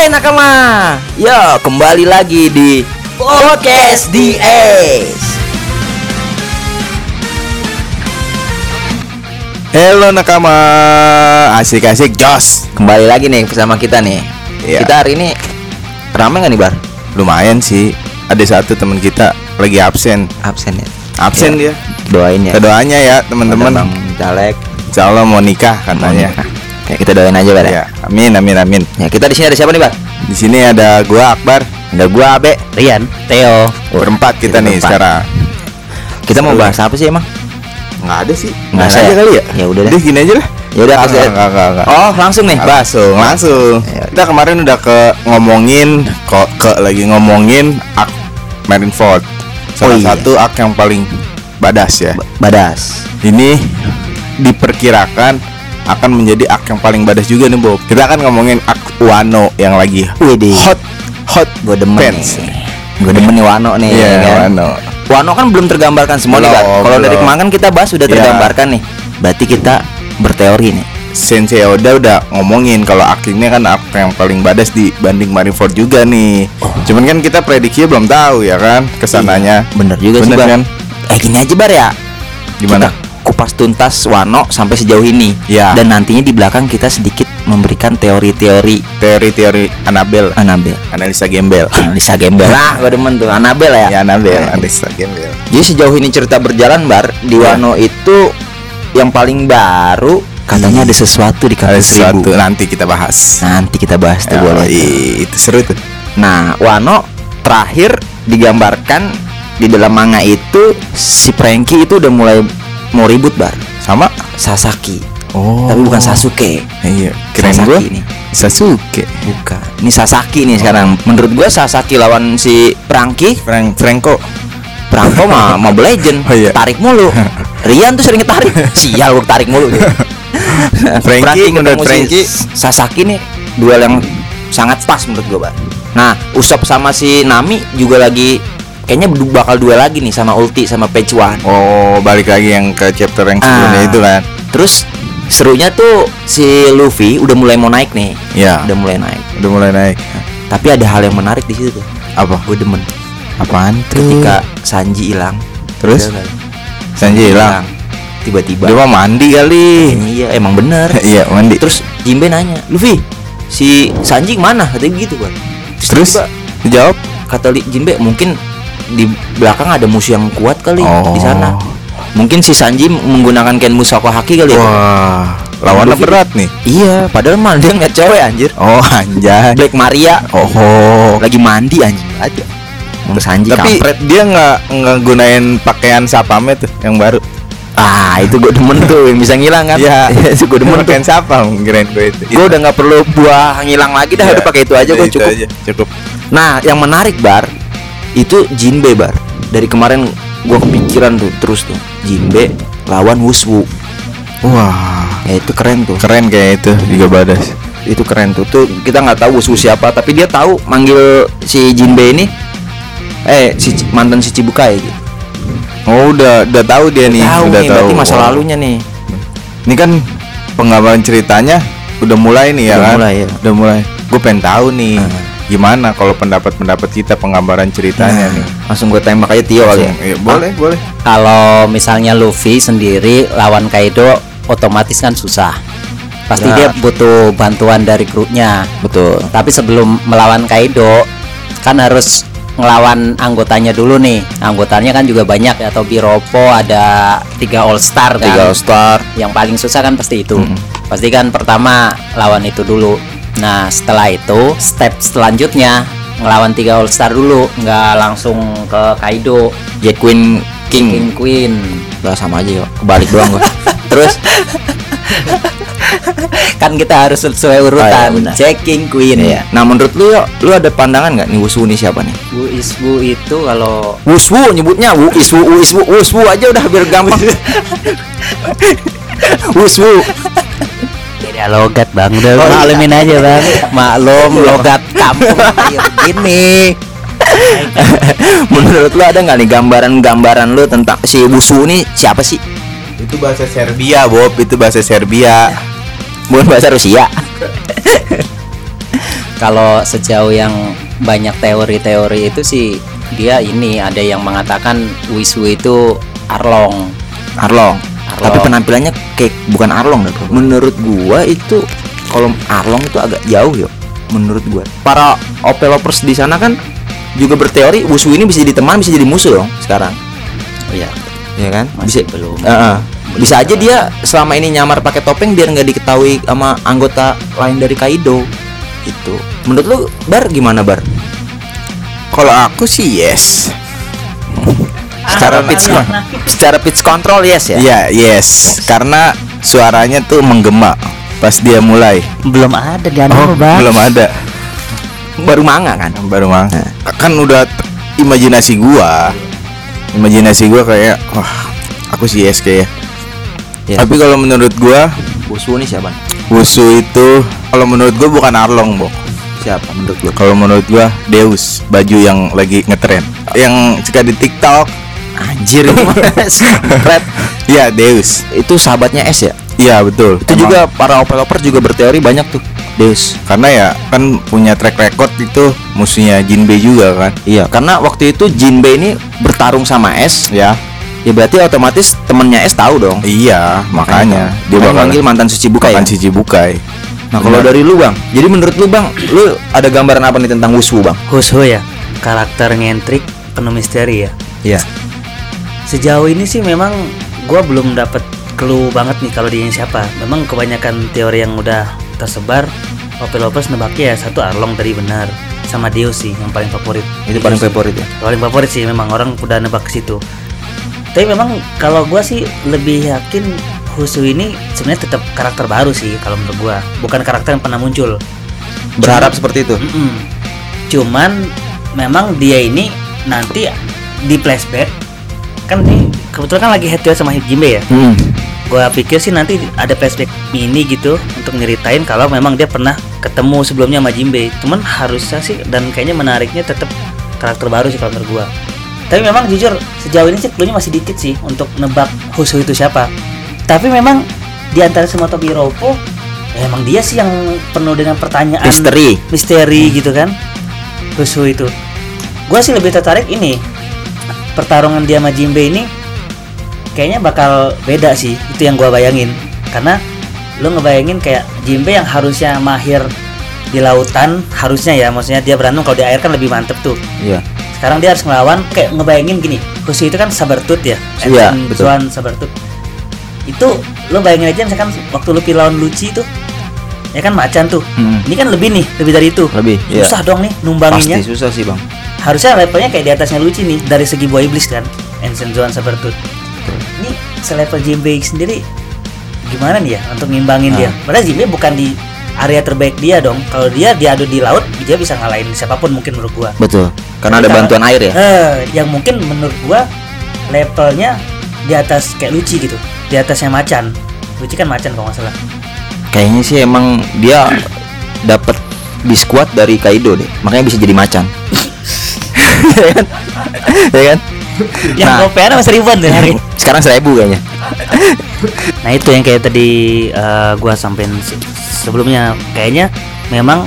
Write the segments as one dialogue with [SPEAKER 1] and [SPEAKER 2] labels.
[SPEAKER 1] Hai nakama, yo kembali lagi di Podcast DS.
[SPEAKER 2] Halo nakama, asik-asik Jos.
[SPEAKER 1] Kembali lagi nih bersama kita nih.
[SPEAKER 2] Iya.
[SPEAKER 1] Kita hari ini ramai nggak nih bar?
[SPEAKER 2] Lumayan sih. Ada satu teman kita lagi absen.
[SPEAKER 1] Absen ya.
[SPEAKER 2] Absen dia.
[SPEAKER 1] Doain ya.
[SPEAKER 2] Doanya ya teman-teman. Insya Allah mau nikah katanya.
[SPEAKER 1] Ya kita doain aja bar. Ya.
[SPEAKER 2] Ya, amin amin amin.
[SPEAKER 1] Ya kita di sini ada siapa nih bar?
[SPEAKER 2] Di sini ada gua Akbar.
[SPEAKER 1] Ada gua Abe.
[SPEAKER 3] Rian, Theo,
[SPEAKER 2] Berempat kita,
[SPEAKER 1] kita
[SPEAKER 2] nih
[SPEAKER 1] berempat.
[SPEAKER 2] sekarang.
[SPEAKER 1] Kita mau
[SPEAKER 2] Seru
[SPEAKER 1] bahas apa sih emang?
[SPEAKER 2] Nggak ada sih.
[SPEAKER 1] Nggak ada
[SPEAKER 2] aja
[SPEAKER 1] ya?
[SPEAKER 2] kali ya.
[SPEAKER 1] Ya udah deh.
[SPEAKER 2] Udah gini aja lah.
[SPEAKER 1] Ya udah
[SPEAKER 2] nggak.
[SPEAKER 1] Oh langsung nih.
[SPEAKER 2] Langsung, langsung.
[SPEAKER 1] Ya,
[SPEAKER 2] Kita kemarin udah ke ngomongin kok ke lagi ngomongin ak Marineford. Salah
[SPEAKER 1] Oh, iya.
[SPEAKER 2] satu ak yang paling badas ya.
[SPEAKER 1] Badas.
[SPEAKER 2] Ini diperkirakan akan menjadi ak yang paling badas juga nih Bob. Kita akan ngomongin ak Wano yang lagi
[SPEAKER 1] Widih.
[SPEAKER 2] hot hot
[SPEAKER 1] Gue demen nih. Gue demen nih Wano nih.
[SPEAKER 2] Iya,
[SPEAKER 1] kan?
[SPEAKER 2] Wano.
[SPEAKER 1] Wano kan belum tergambarkan semua nih.
[SPEAKER 2] Belum,
[SPEAKER 1] Kalau dari kemarin kan kita bahas sudah
[SPEAKER 2] Iya.
[SPEAKER 1] tergambarkan nih. Berarti kita berteori nih.
[SPEAKER 2] Sensei Oda udah ngomongin kalau ak ini kan ak yang paling badas dibanding Marineford juga nih.
[SPEAKER 1] Oh.
[SPEAKER 2] Cuman kan kita prediksinya belum tahu ya kan ke sananya.
[SPEAKER 1] Bener juga sih,
[SPEAKER 2] Bener
[SPEAKER 1] Bar.
[SPEAKER 2] kan?
[SPEAKER 1] Eh gini aja, Bar ya.
[SPEAKER 2] Gimana?
[SPEAKER 1] Kita kupas tuntas Wano sampai sejauh ini.
[SPEAKER 2] Ya.
[SPEAKER 1] Dan nantinya di belakang kita sedikit memberikan teori-teori
[SPEAKER 2] Teori-teori Anabel,
[SPEAKER 1] Anabel.
[SPEAKER 2] analisa gembel.
[SPEAKER 1] Analisa gembel. Ah, gue demen tuh Anabel ya.
[SPEAKER 2] Ya Anabel,
[SPEAKER 1] Nah,
[SPEAKER 2] analisa gembel.
[SPEAKER 1] Jadi sejauh ini cerita berjalan bar di
[SPEAKER 2] Iya.
[SPEAKER 1] Wano itu yang paling baru katanya ada sesuatu di
[SPEAKER 2] Ada
[SPEAKER 1] kali seribu.
[SPEAKER 2] sesuatu nanti kita bahas.
[SPEAKER 1] Nanti kita bahas tuh
[SPEAKER 2] Ya,
[SPEAKER 1] boleh. tuh.
[SPEAKER 2] i- itu seru tuh.
[SPEAKER 1] Nah, Wano terakhir digambarkan di dalam manga itu si Franky itu udah mulai mau ribut bar
[SPEAKER 2] Sama?
[SPEAKER 1] Sasaki.
[SPEAKER 2] Oh.
[SPEAKER 1] Tapi bukan Sasuke.
[SPEAKER 2] Iya, keren
[SPEAKER 1] Sasaki
[SPEAKER 2] gua.
[SPEAKER 1] nih.
[SPEAKER 2] Sasuke.
[SPEAKER 1] Bukan. Ini Sasaki nih sekarang. Menurut gua Sasaki lawan si Franky,
[SPEAKER 2] Frank Franco.
[SPEAKER 1] Franco mah Mobile Legend.
[SPEAKER 2] Oh, iya.
[SPEAKER 1] Tarik mulu. Rian tuh sering tarik. Sial gua tarik mulu. gitu.
[SPEAKER 2] Franky, menurut
[SPEAKER 1] ketemu si
[SPEAKER 2] Franky.
[SPEAKER 1] Sasaki nih duel yang sangat pas menurut gua, Bar. Nah, Usop sama si Nami juga lagi kayaknya bakal duel lagi nih sama Ulti sama Page One.
[SPEAKER 2] Oh, balik lagi yang ke chapter yang sebelumnya
[SPEAKER 1] Ah.
[SPEAKER 2] itu kan.
[SPEAKER 1] Terus serunya tuh si Luffy udah mulai mau naik nih.
[SPEAKER 2] Ya,
[SPEAKER 1] Udah mulai naik.
[SPEAKER 2] udah mulai naik.
[SPEAKER 1] Tapi ada hal yang menarik di situ tuh.
[SPEAKER 2] Apa?
[SPEAKER 1] Gue demen.
[SPEAKER 2] Apaan tuh?
[SPEAKER 1] Ketika Sanji hilang.
[SPEAKER 2] Terus? Sanji hilang.
[SPEAKER 1] Tiba-tiba.
[SPEAKER 2] Dia mah mandi kali.
[SPEAKER 1] Iya emang bener.
[SPEAKER 2] Iya, mandi.
[SPEAKER 1] Terus Jinbe nanya, Luffy, si Sanji ke mana? Katanya begitu kan.
[SPEAKER 2] Terus
[SPEAKER 1] tiba-
[SPEAKER 2] dijawab
[SPEAKER 1] kata Jinbe mungkin di belakang ada musuh yang kuat kali
[SPEAKER 2] Oh.
[SPEAKER 1] di sana. Mungkin si Sanji menggunakan Ken Musako Haki kali ya.
[SPEAKER 2] Wah, lawannya
[SPEAKER 1] Luffy-
[SPEAKER 2] berat nih.
[SPEAKER 1] Iya, padahal mah dia ngeliat cewek anjir.
[SPEAKER 2] Oh, anjay.
[SPEAKER 1] Black Maria
[SPEAKER 2] Oh,
[SPEAKER 1] lagi mandi anjing aja. Emang Sanji
[SPEAKER 2] Tapi
[SPEAKER 1] kampret.
[SPEAKER 2] dia nggak nggak gunain pakaian sapame tuh yang baru.
[SPEAKER 1] Ah, itu gue demen tuh yang bisa ngilang kan.
[SPEAKER 2] Iya,
[SPEAKER 1] itu gue demen tuh.
[SPEAKER 2] pakaian sapam keren gue itu.
[SPEAKER 1] Gue udah nggak perlu buah ngilang lagi dah,
[SPEAKER 2] Iya,
[SPEAKER 1] udah pakai itu aja gue cukup.
[SPEAKER 2] aja, cukup.
[SPEAKER 1] Nah, yang menarik bar itu Jinbe bar. Dari kemarin gua kepikiran tuh terus tuh Jinbe lawan Wuswu.
[SPEAKER 2] Wah,
[SPEAKER 1] Ya itu keren tuh.
[SPEAKER 2] keren kayak itu juga badas.
[SPEAKER 1] Itu keren tuh. Tuh kita nggak tahu Wuswu siapa, tapi dia tahu manggil si Jinbe ini eh si mantan si Cibukai gitu.
[SPEAKER 2] Oh, udah udah tahu dia nih,
[SPEAKER 1] tahu
[SPEAKER 2] udah
[SPEAKER 1] nih,
[SPEAKER 2] tahu.
[SPEAKER 1] berarti masa lalunya nih.
[SPEAKER 2] Ini kan penggambaran ceritanya udah mulai nih ya
[SPEAKER 1] Udah
[SPEAKER 2] kan?
[SPEAKER 1] mulai, ya.
[SPEAKER 2] Udah mulai. Gue pengen tahu nih
[SPEAKER 1] Ah.
[SPEAKER 2] Gimana kalau pendapat-pendapat kita penggambaran ceritanya nih.
[SPEAKER 1] Langsung gue tembak aja Tio kali ya.
[SPEAKER 2] Iya, boleh, boleh.
[SPEAKER 3] kalau misalnya Luffy sendiri lawan Kaido otomatis kan susah. Pasti
[SPEAKER 1] Ya.
[SPEAKER 3] dia butuh bantuan dari grupnya.
[SPEAKER 1] Betul.
[SPEAKER 3] Tapi sebelum melawan Kaido kan harus ngelawan anggotanya dulu nih. Anggotanya kan juga banyak ya. Atau Biropo ada tiga All Star kan.
[SPEAKER 1] Tiga Star.
[SPEAKER 3] Yang paling susah kan pasti itu.
[SPEAKER 1] Mm-mm.
[SPEAKER 3] Pasti kan pertama lawan itu dulu. Nah setelah itu step selanjutnya ngelawan tiga All Star dulu, nggak langsung ke Kaido.
[SPEAKER 1] Jet Queen King.
[SPEAKER 3] King Queen.
[SPEAKER 1] Udah sama aja yuk. Kebalik doang gua. Terus
[SPEAKER 3] Kan kita harus sesuai urutan.
[SPEAKER 1] Oh, iya.
[SPEAKER 3] Jack King Queen.
[SPEAKER 1] Iya. Nah menurut lu yuk, lu ada pandangan nggak nih Wuswu nih siapa nih?
[SPEAKER 3] Isbu itu kalau
[SPEAKER 1] Wuswu nyebutnya Wu Iswu Wu Iswu Wuswu aja udah biar gampang. Wuswu.
[SPEAKER 3] Beda logat bang, udah
[SPEAKER 1] Oh, iya.
[SPEAKER 3] maklumin aja bang. Maklum logat kampung kayak gini.
[SPEAKER 1] menurut lu ada nggak nih gambaran-gambaran lu tentang si Wuswu nih siapa sih?
[SPEAKER 2] Itu bahasa Serbia, Bob. Itu bahasa Serbia.
[SPEAKER 1] Bukan bahasa Rusia.
[SPEAKER 3] kalau sejauh yang banyak teori-teori itu sih dia ini ada yang mengatakan Wiswu itu Arlong.
[SPEAKER 1] Arlong.
[SPEAKER 3] Arlong.
[SPEAKER 1] Tapi penampilannya kayak bukan Arlong dah. bro. Menurut gua itu kalau Arlong itu agak jauh ya. Menurut gua. Para opelovers di sana kan juga berteori Wusu ini bisa jadi teman, bisa jadi musuh dong sekarang.
[SPEAKER 3] Oh iya,
[SPEAKER 1] Ya kan?
[SPEAKER 3] masih
[SPEAKER 1] bisa
[SPEAKER 3] belum.
[SPEAKER 1] Heeh. bisa aja dia selama ini nyamar pakai topeng biar nggak diketahui sama anggota lain dari Kaido. Itu. Menurut lu Bar gimana Bar?
[SPEAKER 2] Kalau aku sih yes.
[SPEAKER 1] Secara pitch secara pitch control yes ya.
[SPEAKER 2] Iya, yes. Karena suaranya tuh menggema pas dia mulai.
[SPEAKER 3] Belum ada di
[SPEAKER 2] Oh, belum ada.
[SPEAKER 1] Baru manga kan.
[SPEAKER 2] Baru mang. Kan udah imajinasi gua. Imajinasi gua kayak wah, aku sih yes kayak.
[SPEAKER 1] Ya.
[SPEAKER 2] Tapi kalau menurut gua
[SPEAKER 1] Wusu ini siapa?
[SPEAKER 2] Wusu itu kalau menurut gua bukan Arlong, Bok.
[SPEAKER 1] Siapa menurut lu?
[SPEAKER 2] Kalau menurut gua Deus, baju yang lagi ngetren. Yang suka di TikTok.
[SPEAKER 1] Anjir Red.
[SPEAKER 2] Iya, Deus.
[SPEAKER 1] Itu sahabatnya S ya?
[SPEAKER 2] Iya, betul.
[SPEAKER 1] Itu
[SPEAKER 2] Emang-
[SPEAKER 1] juga para opeloper juga berteori banyak tuh. Deus.
[SPEAKER 2] karena ya kan punya track record itu musuhnya Jinbei juga kan.
[SPEAKER 1] Iya, karena waktu itu Jinbei ini bertarung sama S,
[SPEAKER 2] Ya.
[SPEAKER 1] ya berarti otomatis temennya S tahu dong.
[SPEAKER 2] Iya, makanya
[SPEAKER 1] dia bakal manggil mantan suci bukai.
[SPEAKER 2] makan
[SPEAKER 1] ya?
[SPEAKER 2] Cici Bukai.
[SPEAKER 1] Nah, kalau dari lu, Bang. Jadi menurut lu, Bang, lu ada gambaran apa nih tentang Wusu, Bang?
[SPEAKER 4] Husho ya karakter ngentrik penuh misteri ya
[SPEAKER 1] Iya.
[SPEAKER 4] Sejauh ini sih memang gua belum dapat clue banget nih kalau dia ini siapa memang kebanyakan teori yang udah tersebar Opelopers nebaknya ya satu Arlong tadi benar sama Dio sih yang paling favorit
[SPEAKER 1] Itu paling favorit ya.
[SPEAKER 4] paling favorit sih memang orang udah nebak ke situ tapi memang kalau gua sih lebih yakin Husu ini sebenarnya tetap karakter baru sih kalau menurut gua bukan karakter yang pernah muncul
[SPEAKER 1] Berharap seperti itu.
[SPEAKER 4] Mm-mm. Cuman memang dia ini nanti di flashback kan ini kebetulan kan lagi head to head sama Jinbei ya.
[SPEAKER 1] Hmm.
[SPEAKER 4] Gua pikir sih nanti ada flashback mini gitu untuk nyeritain kalau memang dia pernah ketemu sebelumnya sama Jinbei. Cuman harusnya sih dan kayaknya menariknya tetap karakter baru sih kalau menurut gua. Tapi memang jujur sejauh ini sih clue-nya masih dikit sih untuk nebak Husu itu siapa. Tapi memang di antara semua Tobiropo ya emang dia sih yang penuh dengan pertanyaan
[SPEAKER 1] Misteri.
[SPEAKER 4] misteri gitu kan Husu itu gue sih lebih tertarik ini pertarungan dia sama Jinbei ini kayaknya bakal beda sih itu yang gue bayangin karena lo ngebayangin kayak Jinbei yang harusnya mahir di lautan harusnya ya maksudnya dia berantem kalau di air kan lebih mantep tuh
[SPEAKER 1] Iya.
[SPEAKER 4] sekarang dia harus ngelawan kayak ngebayangin gini Husu itu kan sabertooth ya
[SPEAKER 1] Iya, betul.
[SPEAKER 4] Zuan sabertooth itu lo bayangin aja misalkan waktu lo lawan Luci tuh ya kan macan tuh
[SPEAKER 1] Hmm.
[SPEAKER 4] ini kan lebih nih lebih dari itu
[SPEAKER 1] Lebih, iya.
[SPEAKER 4] susah dong nih numbanginnya
[SPEAKER 1] Pasti susah sih, Bang.
[SPEAKER 4] Harusnya levelnya kayak di atasnya Luci nih dari segi buah iblis kan Ancient Zoan Sabertooth ini selevel Jinbei sendiri gimana nih ya untuk ngimbangin dia padahal Jinbei bukan di area terbaik dia dong kalau dia diadu di laut dia bisa ngalahin siapa pun mungkin menurut gua
[SPEAKER 1] Betul. Karena ada bantuan air ya.
[SPEAKER 4] eh, yang mungkin menurut gua levelnya di atas kayak Luci gitu di atasnya macan Luci kan macan kalau nggak salah
[SPEAKER 1] Kayaknya sih emang dia dapat biskuat dari Kaido deh. Makanya bisa jadi macan. Ya kan? Ya kan?
[SPEAKER 4] yang
[SPEAKER 1] Nah.
[SPEAKER 4] gopean sama seribuan tuh hari
[SPEAKER 1] Sekarang seribu kayaknya.
[SPEAKER 4] Nah itu yang kayak tadi eh, gua sampein se- sebelumnya kayaknya memang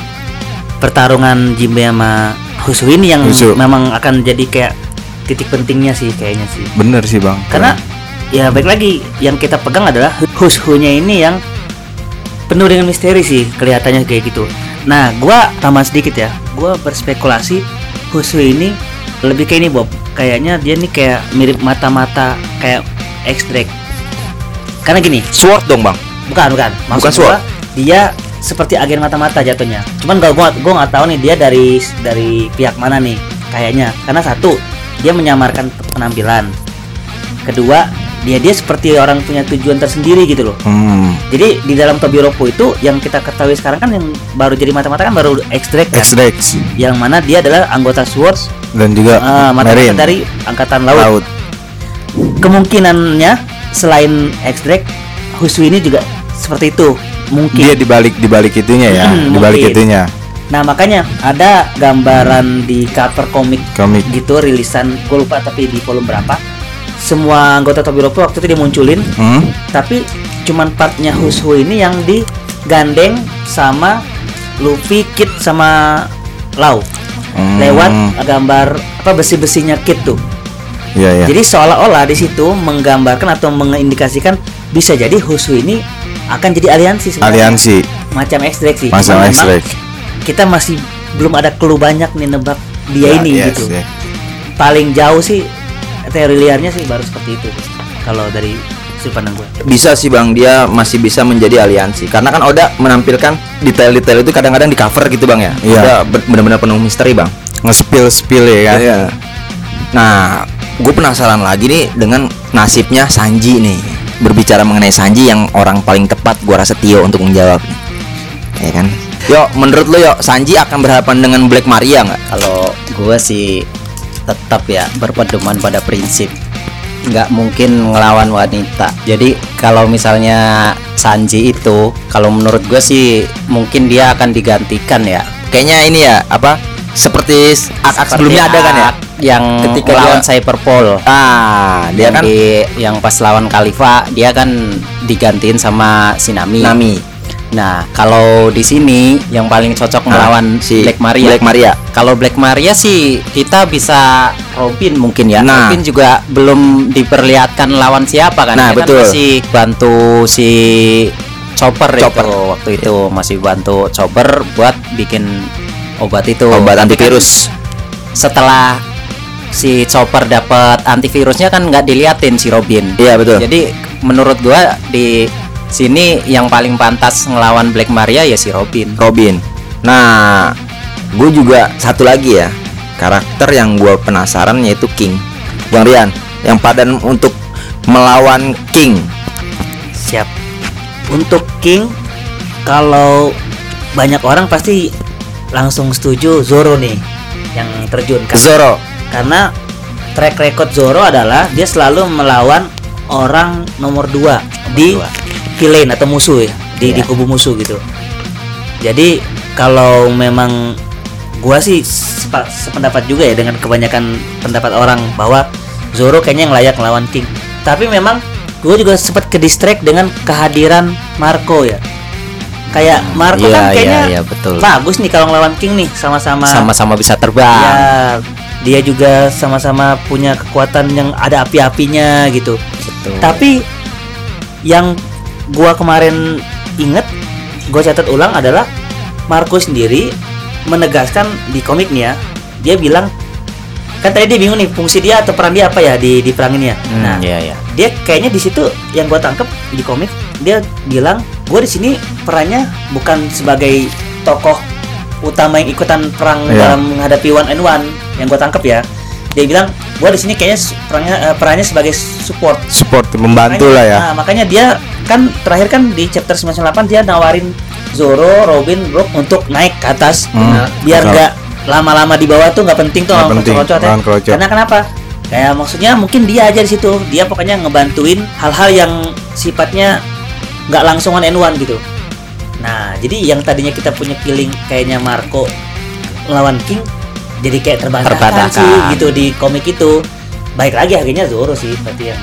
[SPEAKER 4] pertarungan Jinbei sama Husu ini yang
[SPEAKER 2] Husu.
[SPEAKER 4] memang akan jadi kayak titik pentingnya sih kayaknya sih.
[SPEAKER 2] Bener sih bang.
[SPEAKER 4] Karena ya baik lagi yang kita pegang adalah Husu-nya ini yang penuh dengan misteri sih kelihatannya kayak gitu. Nah gua tambahan sedikit ya, gua berspekulasi Husu ini lebih kayak ini Bob, kayaknya dia nih kayak mirip mata-mata kayak X-Drake. Karena gini,
[SPEAKER 1] Sword dong, Bang.
[SPEAKER 4] Bukan, bukan. Maksud
[SPEAKER 1] Bukan
[SPEAKER 4] gua, dia seperti agen mata-mata jatuhnya. Cuman gak gua gua nggak tahu nih dia dari dari pihak mana nih kayaknya. Karena satu, dia menyamarkan penampilan. Kedua, dia dia seperti orang punya tujuan tersendiri gitu loh.
[SPEAKER 2] Hmm.
[SPEAKER 4] Jadi di dalam Tobiropo itu yang kita ketahui sekarang kan yang baru jadi mata-mata kan baru extract kan. Yang mana dia adalah anggota Swords
[SPEAKER 2] dan juga
[SPEAKER 4] ah, mata-mata
[SPEAKER 2] Marine
[SPEAKER 4] dari angkatan laut.
[SPEAKER 2] laut.
[SPEAKER 4] Kemungkinannya selain extract Husu ini juga seperti itu. Mungkin
[SPEAKER 2] Dia dibalik dibalik itunya ya,
[SPEAKER 4] Hmm,
[SPEAKER 2] dibalik
[SPEAKER 4] mungkin.
[SPEAKER 2] itunya.
[SPEAKER 4] Nah makanya ada gambaran di cover komik
[SPEAKER 2] Komik.
[SPEAKER 4] gitu rilisan gue lupa tapi di volume berapa semua anggota Tobiropo waktu itu dimunculin
[SPEAKER 2] Hmm?
[SPEAKER 4] tapi cuman partnya Hushu ini yang digandeng sama Luffy, Kid sama Lau
[SPEAKER 2] Hmm.
[SPEAKER 4] lewat gambar apa besi-besinya Kid tuh.
[SPEAKER 2] Iya, iya.
[SPEAKER 4] Jadi seolah-olah di situ menggambarkan atau mengindikasikan bisa jadi Husu ini akan jadi aliansi sebenarnya.
[SPEAKER 2] aliansi
[SPEAKER 4] macam ekstrak sih. memang
[SPEAKER 2] ekstrak.
[SPEAKER 4] Kita masih belum ada clue banyak nih nebak dia
[SPEAKER 2] Ya,
[SPEAKER 4] ini
[SPEAKER 2] yes,
[SPEAKER 4] gitu.
[SPEAKER 2] ya.
[SPEAKER 4] Paling jauh sih teori liarnya sih baru seperti itu. Kalau dari sudut pandang gue.
[SPEAKER 1] bisa sih bang dia masih bisa menjadi aliansi karena kan Oda menampilkan detail-detail itu kadang-kadang di cover gitu bang ya
[SPEAKER 2] Iya.
[SPEAKER 1] Oda benar-benar penuh misteri bang
[SPEAKER 2] Nge-spill spill ya kan.
[SPEAKER 1] Iya. Nah, gue penasaran lagi nih dengan nasibnya Sanji nih. Berbicara mengenai Sanji yang orang paling tepat gue rasa Tio untuk menjawab. Ya kan? Yo, menurut lo yo Sanji akan berhadapan dengan Black Maria nggak?
[SPEAKER 3] Kalau gua sih tetap ya berpedoman pada prinsip nggak mungkin ngelawan wanita. Jadi kalau misalnya Sanji itu, kalau menurut gue sih mungkin dia akan digantikan ya.
[SPEAKER 1] Kayaknya ini ya apa? Seperti ak-ak sebelumnya ada kan ya?
[SPEAKER 3] Yang
[SPEAKER 1] Ketika
[SPEAKER 3] melawan
[SPEAKER 1] dia-
[SPEAKER 3] Cyberpol.
[SPEAKER 1] Ah, dia
[SPEAKER 3] yang
[SPEAKER 1] kan
[SPEAKER 3] di yang pas lawan Khalifa dia kan digantiin sama Sinami.
[SPEAKER 1] Nami.
[SPEAKER 3] Nah, kalau di sini yang paling cocok melawan
[SPEAKER 1] si
[SPEAKER 3] Black Maria.
[SPEAKER 1] Black Maria.
[SPEAKER 3] Kalau Black Maria sih kita bisa Robin mungkin ya.
[SPEAKER 1] Nah.
[SPEAKER 3] Robin juga belum diperlihatkan lawan siapa kan.
[SPEAKER 1] Nah,
[SPEAKER 3] Dia
[SPEAKER 1] betul.
[SPEAKER 3] Kan masih bantu si Chopper,
[SPEAKER 1] Chopper.
[SPEAKER 3] itu waktu itu masih bantu Chopper buat bikin obat itu.
[SPEAKER 1] Obat
[SPEAKER 3] kan
[SPEAKER 1] antivirus.
[SPEAKER 3] Setelah si Chopper dapat antivirusnya kan nggak diliatin si Robin.
[SPEAKER 1] Iya, betul.
[SPEAKER 3] Jadi menurut gua di sini yang paling pantas ngelawan Black Maria ya si Robin.
[SPEAKER 1] Robin. Nah, gue juga satu lagi ya karakter yang gue penasaran yaitu King. Bang Rian, yang padan untuk melawan King.
[SPEAKER 4] Siap. Untuk King kalau banyak orang pasti langsung setuju Zoro nih yang terjun kan.
[SPEAKER 1] Zoro.
[SPEAKER 4] Karena track record Zoro adalah dia selalu melawan orang nomor 2 di
[SPEAKER 3] dua.
[SPEAKER 4] Villain atau musuh ya, di, di
[SPEAKER 3] Iya.
[SPEAKER 4] kubu musuh gitu. Jadi kalau memang gua sih sepa- sependapat juga ya dengan kebanyakan pendapat orang bahwa Zoro kayaknya yang layak melawan King. Tapi memang gue juga sempat ke distract dengan kehadiran Marco ya. Kayak Marco
[SPEAKER 3] Iya,
[SPEAKER 4] kan
[SPEAKER 3] iya,
[SPEAKER 4] kayaknya
[SPEAKER 3] iya, betul.
[SPEAKER 4] bagus nih kalau ngelawan King nih sama-sama
[SPEAKER 3] Sama-sama bisa terbang.
[SPEAKER 4] Ya, dia juga sama-sama punya kekuatan yang ada api-apinya gitu.
[SPEAKER 3] Betul.
[SPEAKER 4] Tapi yang gua kemarin inget, gua catat ulang adalah Marco sendiri menegaskan di komiknya, dia bilang kan tadi dia bingung nih fungsi dia atau peran dia apa ya di di perang ini ya.
[SPEAKER 3] Hmm,
[SPEAKER 4] Nah,
[SPEAKER 3] iya, iya.
[SPEAKER 4] dia kayaknya di situ yang gua tangkep di komik dia bilang gue di sini perannya bukan sebagai tokoh utama yang ikutan perang
[SPEAKER 2] Iya.
[SPEAKER 4] dalam menghadapi one and one yang gue tangkep ya dia bilang gue di sini kayaknya perannya eh, perannya sebagai support
[SPEAKER 2] Support membantu
[SPEAKER 4] Makanya-
[SPEAKER 2] lah ya.
[SPEAKER 4] nah, makanya dia kan terakhir kan di chapter 98 dia nawarin Zoro, Robin, Brook untuk naik ke atas
[SPEAKER 2] Hmm,
[SPEAKER 4] Nah, biar nggak lama-lama di bawah tuh nggak penting tuh
[SPEAKER 2] penting,
[SPEAKER 4] krocot-krocot ya. Karena kenapa? Kayak maksudnya mungkin dia aja di situ. Dia pokoknya ngebantuin hal-hal yang sifatnya nggak langsung one and one gitu. Nah, jadi yang tadinya kita punya feeling kayaknya Marco lawan King jadi kayak terbantahkan
[SPEAKER 3] Terbantahkan.
[SPEAKER 4] sih gitu di komik itu. Baik lagi akhirnya Zoro sih berarti yang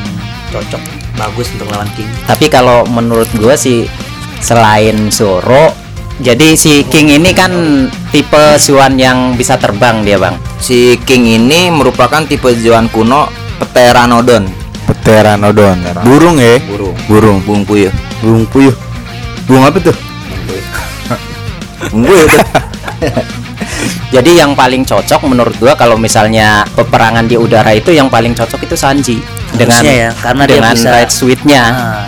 [SPEAKER 4] cocok bagus untuk lawan King.
[SPEAKER 3] Tapi kalau menurut gua sih selain Zoro, jadi si King ini kan tipe Zuan yang bisa terbang dia, Bang.
[SPEAKER 1] Si King ini merupakan tipe Zoan kuno Pteranodon.
[SPEAKER 2] Pteranodon. Burung ya.
[SPEAKER 1] Burung.
[SPEAKER 2] Burung.
[SPEAKER 1] Burung puyuh.
[SPEAKER 2] Burung puyuh. Burung apa tuh?
[SPEAKER 1] Burung puyuh tuh.
[SPEAKER 3] Jadi yang paling cocok menurut gua kalau misalnya peperangan di udara itu yang paling cocok itu Sanji dengan
[SPEAKER 4] Harusnya ya, karena dia
[SPEAKER 3] dengan
[SPEAKER 4] bisa-
[SPEAKER 3] red suite-nya.
[SPEAKER 4] Nah,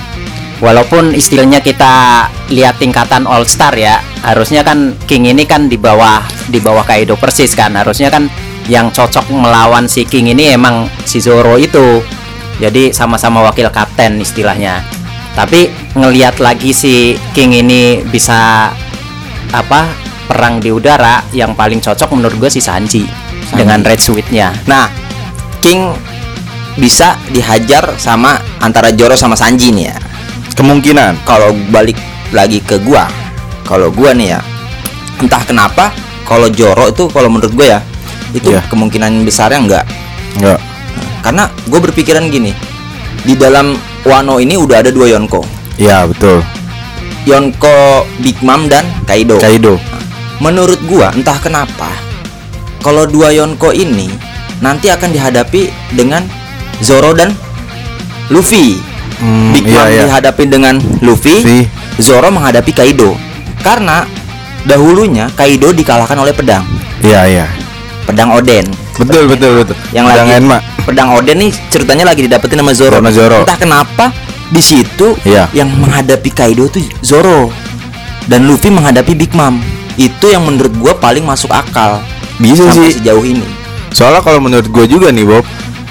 [SPEAKER 3] Walaupun istilahnya kita lihat tingkatan All Star ya, harusnya kan King ini kan di bawah di bawah Kaido persis kan. Harusnya kan yang cocok melawan si King ini emang si Zoro itu. Jadi sama-sama wakil kapten istilahnya. Tapi ngelihat lagi si King ini bisa apa perang di udara yang paling cocok menurut gue si Sanji, dengan red suite-nya.
[SPEAKER 1] Nah, King bisa dihajar sama antara Joro sama Sanji nih ya.
[SPEAKER 2] Kemungkinan.
[SPEAKER 1] Kalau balik lagi ke gua, kalau gua nih ya, entah kenapa kalau Joro itu kalau menurut gua ya, itu
[SPEAKER 2] Iya.
[SPEAKER 1] kemungkinan besarnya enggak.
[SPEAKER 2] Enggak.
[SPEAKER 1] Karena gue berpikiran gini, di dalam Wano ini udah ada dua Yonko,
[SPEAKER 2] Iya, betul.
[SPEAKER 1] Yonko Big Mom dan Kaido.
[SPEAKER 2] Kaido.
[SPEAKER 1] Menurut gua entah kenapa kalau dua Yonko ini nanti akan dihadapi dengan Zoro dan Luffy.
[SPEAKER 2] Hmm,
[SPEAKER 1] Big
[SPEAKER 2] iya,
[SPEAKER 1] Mom
[SPEAKER 2] iya.
[SPEAKER 1] dihadapi dengan Luffy,
[SPEAKER 2] Luffy.
[SPEAKER 1] Zoro menghadapi Kaido. Karena dahulunya Kaido dikalahkan oleh pedang,
[SPEAKER 2] Iya iya.
[SPEAKER 1] pedang Oden.
[SPEAKER 2] Betul betul betul.
[SPEAKER 1] Yang
[SPEAKER 2] Pedang
[SPEAKER 1] lagi
[SPEAKER 2] Enma.
[SPEAKER 1] pedang Oden nih ceritanya lagi didapetin sama Zoro.
[SPEAKER 2] Sama Zoro.
[SPEAKER 1] Entah kenapa di situ
[SPEAKER 2] Iya.
[SPEAKER 1] yang menghadapi Kaido tuh Zoro dan Luffy menghadapi Big Mom. Itu yang menurut gua paling masuk akal
[SPEAKER 2] Bisa
[SPEAKER 1] sampai
[SPEAKER 2] sih.
[SPEAKER 1] sejauh ini.
[SPEAKER 2] Soalnya kalau menurut gue juga nih Bob,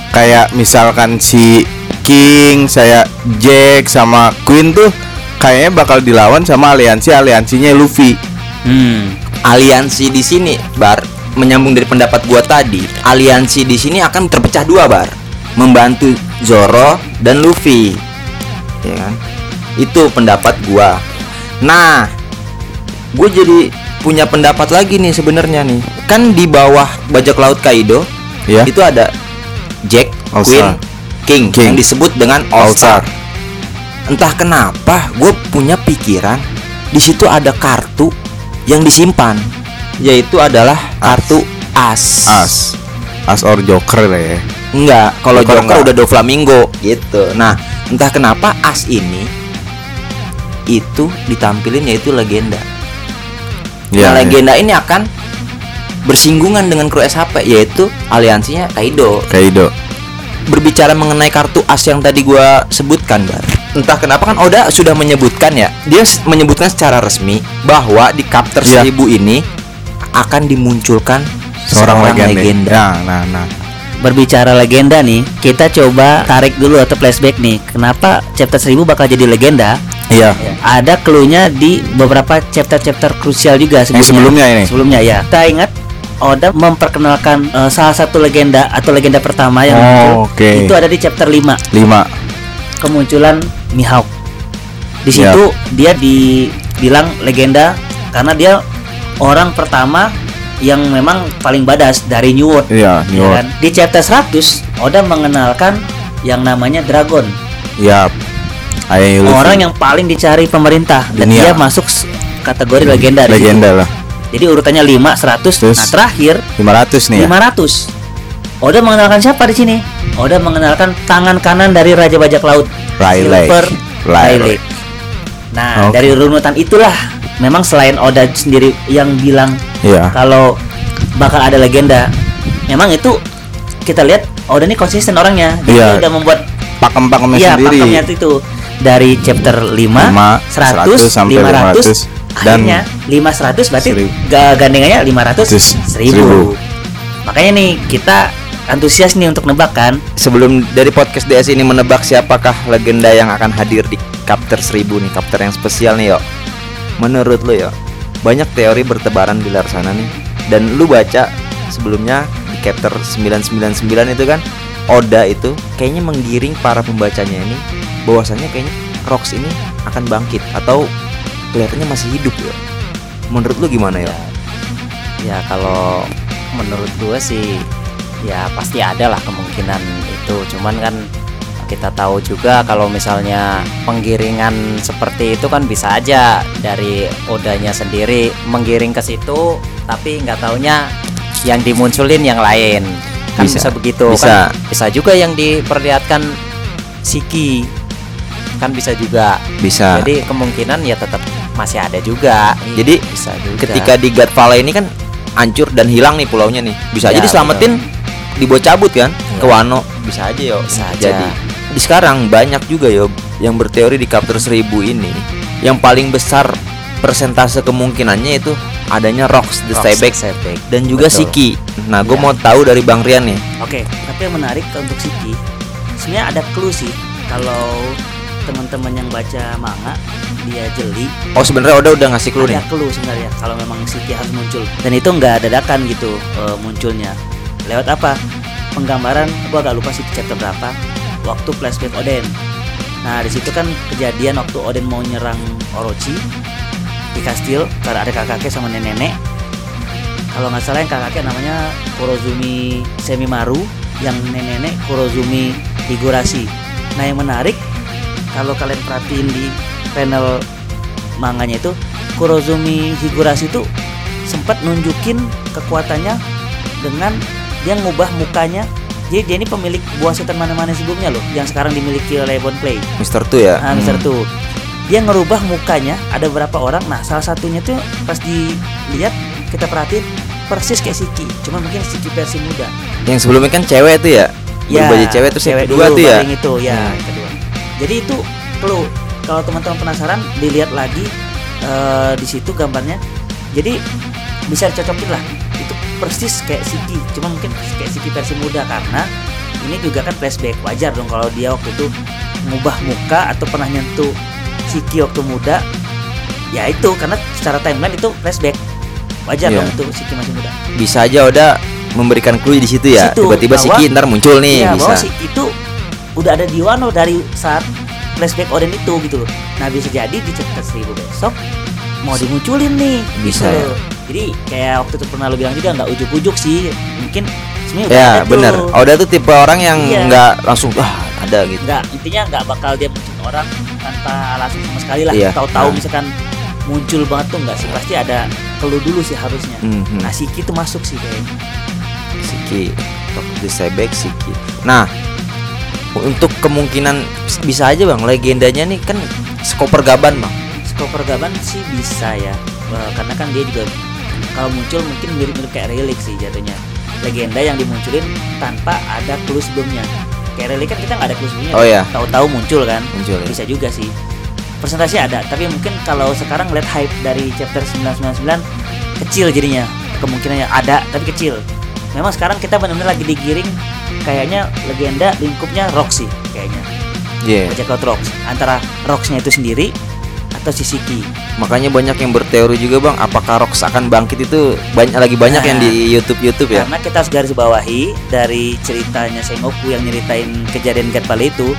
[SPEAKER 2] kayak misalkan si King, saya Jack sama Queen tuh kayaknya bakal dilawan sama aliansi aliansinya Luffy.
[SPEAKER 4] Hmm.
[SPEAKER 1] Aliansi di sini, Bar, menyambung dari pendapat gua tadi, aliansi di sini akan terpecah dua, Bar. Membantu Zoro dan Luffy. Ya kan? Itu pendapat gua. Nah, gue jadi punya pendapat lagi nih sebenarnya nih. Kan di bawah bajak laut Kaido
[SPEAKER 2] Ya.
[SPEAKER 1] itu ada Jack,
[SPEAKER 2] All
[SPEAKER 1] Queen. King,
[SPEAKER 2] King.
[SPEAKER 1] yang disebut dengan All
[SPEAKER 2] All
[SPEAKER 1] Star.
[SPEAKER 2] Star.
[SPEAKER 1] Entah kenapa gue punya pikiran di situ ada kartu yang disimpan, yaitu adalah kartu as.
[SPEAKER 2] As. As or Joker lah ya.
[SPEAKER 1] Enggak, kalau
[SPEAKER 2] Joker
[SPEAKER 1] Joker
[SPEAKER 2] enggak.
[SPEAKER 1] udah Doflamingo gitu. Nah, entah kenapa as ini itu ditampilin yaitu legenda.
[SPEAKER 2] Ya,
[SPEAKER 1] nah, legenda ini akan bersinggungan dengan kru SHP yaitu aliansinya Kaido.
[SPEAKER 2] Kaido.
[SPEAKER 1] berbicara mengenai kartu as yang tadi gua sebutkan Bar. Entah kenapa kan Oda sudah menyebutkan ya Dia menyebutkan secara resmi Bahwa di Chapter
[SPEAKER 2] Iya.
[SPEAKER 1] 1000 ini Akan dimunculkan
[SPEAKER 2] Seorang, legenda.
[SPEAKER 1] legenda.
[SPEAKER 2] Nah, nah, nah.
[SPEAKER 4] Berbicara legenda nih, kita coba tarik dulu atau flashback nih. Kenapa chapter 1000 bakal jadi legenda?
[SPEAKER 2] Iya.
[SPEAKER 4] Ada clue-nya di beberapa chapter-chapter krusial juga sebelumnya.
[SPEAKER 2] sebelumnya ini?
[SPEAKER 4] Sebelumnya ya. Kita ingat Oda memperkenalkan eh, salah satu legenda atau legenda pertama yang
[SPEAKER 2] Oh,
[SPEAKER 4] muncul.
[SPEAKER 2] oke.
[SPEAKER 4] Itu ada di chapter 5,
[SPEAKER 2] 5.
[SPEAKER 4] kemunculan Mihawk. Di situ dia dibilang legenda karena dia orang pertama yang memang paling badas dari New World.
[SPEAKER 2] Iya,
[SPEAKER 4] Ya
[SPEAKER 2] New World.
[SPEAKER 4] kan? Di chapter 100 Oda mengenalkan yang namanya Dragon,
[SPEAKER 2] Yap. Ayah
[SPEAKER 4] Orang yang paling dicari pemerintah dan
[SPEAKER 2] Dunia.
[SPEAKER 4] dia masuk kategori legenda.
[SPEAKER 2] legenda lah.
[SPEAKER 4] Jadi urutannya 5, 100.
[SPEAKER 2] Terus?
[SPEAKER 4] Nah, terakhir
[SPEAKER 2] 500 nih ya.
[SPEAKER 4] 500. Oda mengenalkan siapa di sini? Oda mengenalkan tangan kanan dari Raja Bajak Laut,
[SPEAKER 2] Rayleigh.
[SPEAKER 4] Silver.
[SPEAKER 2] Rayleigh.
[SPEAKER 4] Nah,
[SPEAKER 2] Oke.
[SPEAKER 4] dari runutan itulah memang selain Oda sendiri yang bilang
[SPEAKER 2] Iya.
[SPEAKER 4] kalau bakal ada legenda, memang itu kita lihat Oda ini konsisten orangnya.
[SPEAKER 2] Iya.
[SPEAKER 4] dia udah membuat
[SPEAKER 2] Pakem-pakemnya
[SPEAKER 4] Iya,
[SPEAKER 2] sendiri.
[SPEAKER 4] pakemnya itu dari chapter 5,
[SPEAKER 2] 5,
[SPEAKER 4] 100,
[SPEAKER 2] 100 sampai
[SPEAKER 4] 500,
[SPEAKER 2] 500, dan
[SPEAKER 4] akhirnya 5 100 berarti gandengannya 500
[SPEAKER 2] Terus,
[SPEAKER 4] 1000.
[SPEAKER 2] seribu.
[SPEAKER 4] Makanya nih kita antusias nih untuk nebak kan.
[SPEAKER 1] Sebelum dari podcast DS ini menebak siapakah legenda yang akan hadir di Chapter 1000 nih Chapter yang spesial nih yo Menurut lu yo Banyak teori bertebaran di luar sana nih Dan lu baca sebelumnya di Chapter 999 itu kan Oda itu kayaknya menggiring para pembacanya ini bahwasannya kayaknya Rocks ini akan bangkit atau kelihatannya masih hidup ya. Menurut lu gimana ya?
[SPEAKER 3] Ya kalau menurut gue sih ya pasti ada lah kemungkinan itu. Cuman kan kita tahu juga kalau misalnya penggiringan seperti itu kan bisa aja dari odanya sendiri menggiring ke situ tapi nggak taunya yang dimunculin yang lain kan
[SPEAKER 1] Bisa,
[SPEAKER 3] bisa, begitu
[SPEAKER 1] bisa.
[SPEAKER 3] kan bisa juga yang diperlihatkan Siki kan bisa juga
[SPEAKER 1] Bisa.
[SPEAKER 3] jadi kemungkinan ya tetap masih ada juga Iya,
[SPEAKER 1] Jadi,
[SPEAKER 3] bisa juga
[SPEAKER 1] Ketika di God Valley ini kan hancur dan hilang nih pulaunya nih. Bisa aja
[SPEAKER 3] Ya,
[SPEAKER 1] diselamatin dibawa cabut kan ke
[SPEAKER 3] Iya.
[SPEAKER 1] Wano. Bisa aja yo.
[SPEAKER 3] Bisa aja.
[SPEAKER 1] Jadi di sekarang banyak juga yo yang berteori di Chapter 1000 ini yang paling besar persentase kemungkinannya itu adanya Rocks the Stayback. dan juga
[SPEAKER 3] Betul.
[SPEAKER 1] Siki. Nah, gue
[SPEAKER 3] Ya.
[SPEAKER 1] mau tahu dari Bang Rian nih.
[SPEAKER 4] Oke, tapi yang menarik untuk Siki sebenarnya ada clue sih kalau teman-teman yang baca manga dia jeli.
[SPEAKER 1] Oh, sebenarnya Oda udah ngasih clue nih.
[SPEAKER 4] ada clue sebenarnya kalau memang Siki harus muncul. Dan itu nggak dadakan gitu eh, munculnya. Lewat apa? Penggambaran gua agak lupa sih chapter berapa? Waktu flashback Oden. Nah di situ kan kejadian waktu Oden mau nyerang Orochi di kastil karena ada kakaknya sama nenek-nenek. Kalau nggak salah yang kakaknya namanya Kurozumi Semimaru yang nenek-nenek Kurozumi Higurashi. Nah yang menarik kalau kalian perhatiin di panel manganya itu Kurozumi Higurashi itu sempat nunjukin kekuatannya dengan dia ngubah mukanya jadi dia ini pemilik buah setan mana-mana sebelumnya loh yang sekarang dimiliki oleh Bon Play
[SPEAKER 1] Mister tuh ya.
[SPEAKER 4] Nah, Mister tuh dia ngerubah mukanya ada beberapa orang. Nah, salah satunya tuh pas dilihat kita perhatiin persis kayak Siki, cuma mungkin Siki versi muda.
[SPEAKER 1] Yang sebelumnya kan cewek tuh ya. Berubah jadi cewek terus yang
[SPEAKER 4] cewek
[SPEAKER 1] kedua
[SPEAKER 4] dulu,
[SPEAKER 1] tuh ya.
[SPEAKER 4] itu ya,
[SPEAKER 1] Hmm.
[SPEAKER 4] yang kedua. Jadi itu perlu kalau teman-teman penasaran dilihat lagi eh, di situ gambarnya. Jadi bisa dicocokin lah. Itu persis kayak Siki, cuma mungkin kayak Siki versi muda karena ini juga kan flashback wajar dong kalau dia waktu itu ngubah muka atau pernah nyentuh Siki waktu muda ya itu karena secara timeline itu flashback wajar
[SPEAKER 1] Iya.
[SPEAKER 4] dong itu Siki masih muda
[SPEAKER 1] Bisa aja udah memberikan clue di situ ya. Tiba-tiba Siki ntar muncul nih
[SPEAKER 4] Iya,
[SPEAKER 1] bisa.
[SPEAKER 4] bahwa Siki itu udah ada di Wano dari saat flashback Oden itu gitu loh. Nah bisa jadi di chapter 1000 besok mau dimunculin nih.
[SPEAKER 1] Bisa
[SPEAKER 4] gitu
[SPEAKER 1] ya.
[SPEAKER 4] loh. Jadi kayak waktu itu pernah lo bilang juga nggak ujuk-ujuk sih. Mungkin sebenarnya
[SPEAKER 1] Ya
[SPEAKER 4] ada tuh.
[SPEAKER 1] bener. Oda tuh tipe orang yang
[SPEAKER 4] Iya.
[SPEAKER 1] nggak langsung ah ada gitu.
[SPEAKER 4] Nggak, intinya nggak bakal dia muncul orang tanpa alasan sama sekali lah.
[SPEAKER 1] Iya.
[SPEAKER 4] Tahu-tahu
[SPEAKER 1] Nah.
[SPEAKER 4] misalkan muncul banget tuh nggak sih pasti ada perlu dulu sih harusnya.
[SPEAKER 1] Mhm.
[SPEAKER 4] Nah Siki tuh masuk sih kayaknya.
[SPEAKER 1] Siki to Sebek Siki nah untuk kemungkinan bisa aja bang. Legendanya nih kan skoper gaban bang.
[SPEAKER 4] Skoper Gaban sih bisa ya. Eh, karena kan dia juga kalau muncul mungkin mirip-mirip kayak relik sih jatuhnya. Legenda yang dimunculin tanpa ada clue sebelumnya. Kayak relik kan kita nggak ada clue sebelumnya.
[SPEAKER 1] Oh, iya.
[SPEAKER 4] tahu-tahu muncul kan?
[SPEAKER 1] Muncul ya
[SPEAKER 4] bisa juga sih. Presentasi ada tapi mungkin kalau sekarang lihat hype dari chapter 999 kecil jadinya. Kemungkinannya ada tapi kecil. Memang sekarang kita benar-benar lagi digiring kayaknya legenda lingkupnya Roxy kayaknya
[SPEAKER 1] Iya.
[SPEAKER 4] Bajak Laut Rocks antara Rocksnya itu sendiri atau si Siki
[SPEAKER 1] makanya banyak yang berteori juga bang apakah Rox akan bangkit itu banyak lagi banyak yang
[SPEAKER 4] Nah.
[SPEAKER 1] di YouTube YouTube ya
[SPEAKER 4] Karena kita harus garis bawahi dari ceritanya Sengoku yang nyeritain kejadian Gat Valley itu,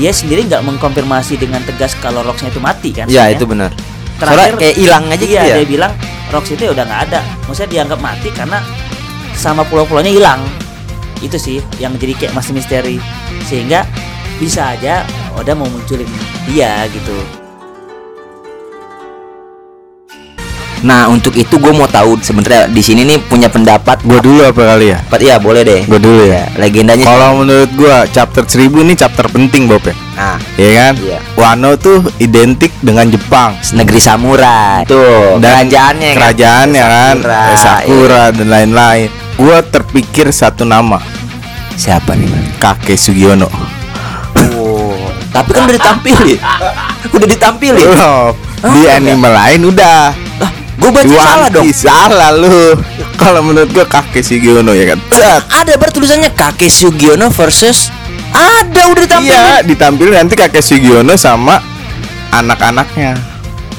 [SPEAKER 4] dia sendiri nggak mengkonfirmasi dengan tegas kalau Roxnya itu mati kan?
[SPEAKER 1] ya itu benar
[SPEAKER 4] Terakhir
[SPEAKER 1] soalnya kayak hilang aja
[SPEAKER 4] iya,
[SPEAKER 1] gitu ya
[SPEAKER 4] dia bilang Rox itu ya udah nggak ada. Maksudnya dianggap mati karena sama pulau-pulaunya hilang. Itu sih yang jadi kayak masih misteri. Sehingga bisa aja Oda mau munculin dia gitu.
[SPEAKER 1] nah untuk itu gue mau tahu sebenarnya di sini nih punya pendapat
[SPEAKER 2] Gua dulu apa kali ya?
[SPEAKER 1] Pendapat- iya boleh deh
[SPEAKER 2] Gua dulu ya.
[SPEAKER 1] legendanya
[SPEAKER 2] Kalau menurut gua chapter 1000 ini chapter penting Bob ya.
[SPEAKER 1] nah
[SPEAKER 2] Iya kan?
[SPEAKER 1] Iya.
[SPEAKER 2] Wano tuh identik dengan Jepang.
[SPEAKER 1] negeri samurai tuh
[SPEAKER 2] Dan
[SPEAKER 1] kerajaannya kan?
[SPEAKER 2] Kerajaannya kan,
[SPEAKER 1] Sakura,
[SPEAKER 2] eh, Sakura dan lain-lain. Gua terpikir satu nama,
[SPEAKER 1] iya. siapa nih
[SPEAKER 2] Kakek Sugiono.
[SPEAKER 1] Oh, tapi kan udah ditampilin. udah ditampilin.
[SPEAKER 2] Belum. Di anime lain udah.
[SPEAKER 1] Gue baca
[SPEAKER 2] One
[SPEAKER 1] salah dong.
[SPEAKER 2] Salah lu. Kalau menurut gua Kakek Sugiono ya kan. Set.
[SPEAKER 1] Ada ber tulisannya Kakek Sugiono versus ada udah ditampilin.
[SPEAKER 2] Iya, ditampilin nanti Kakek Sugiono sama anak-anaknya.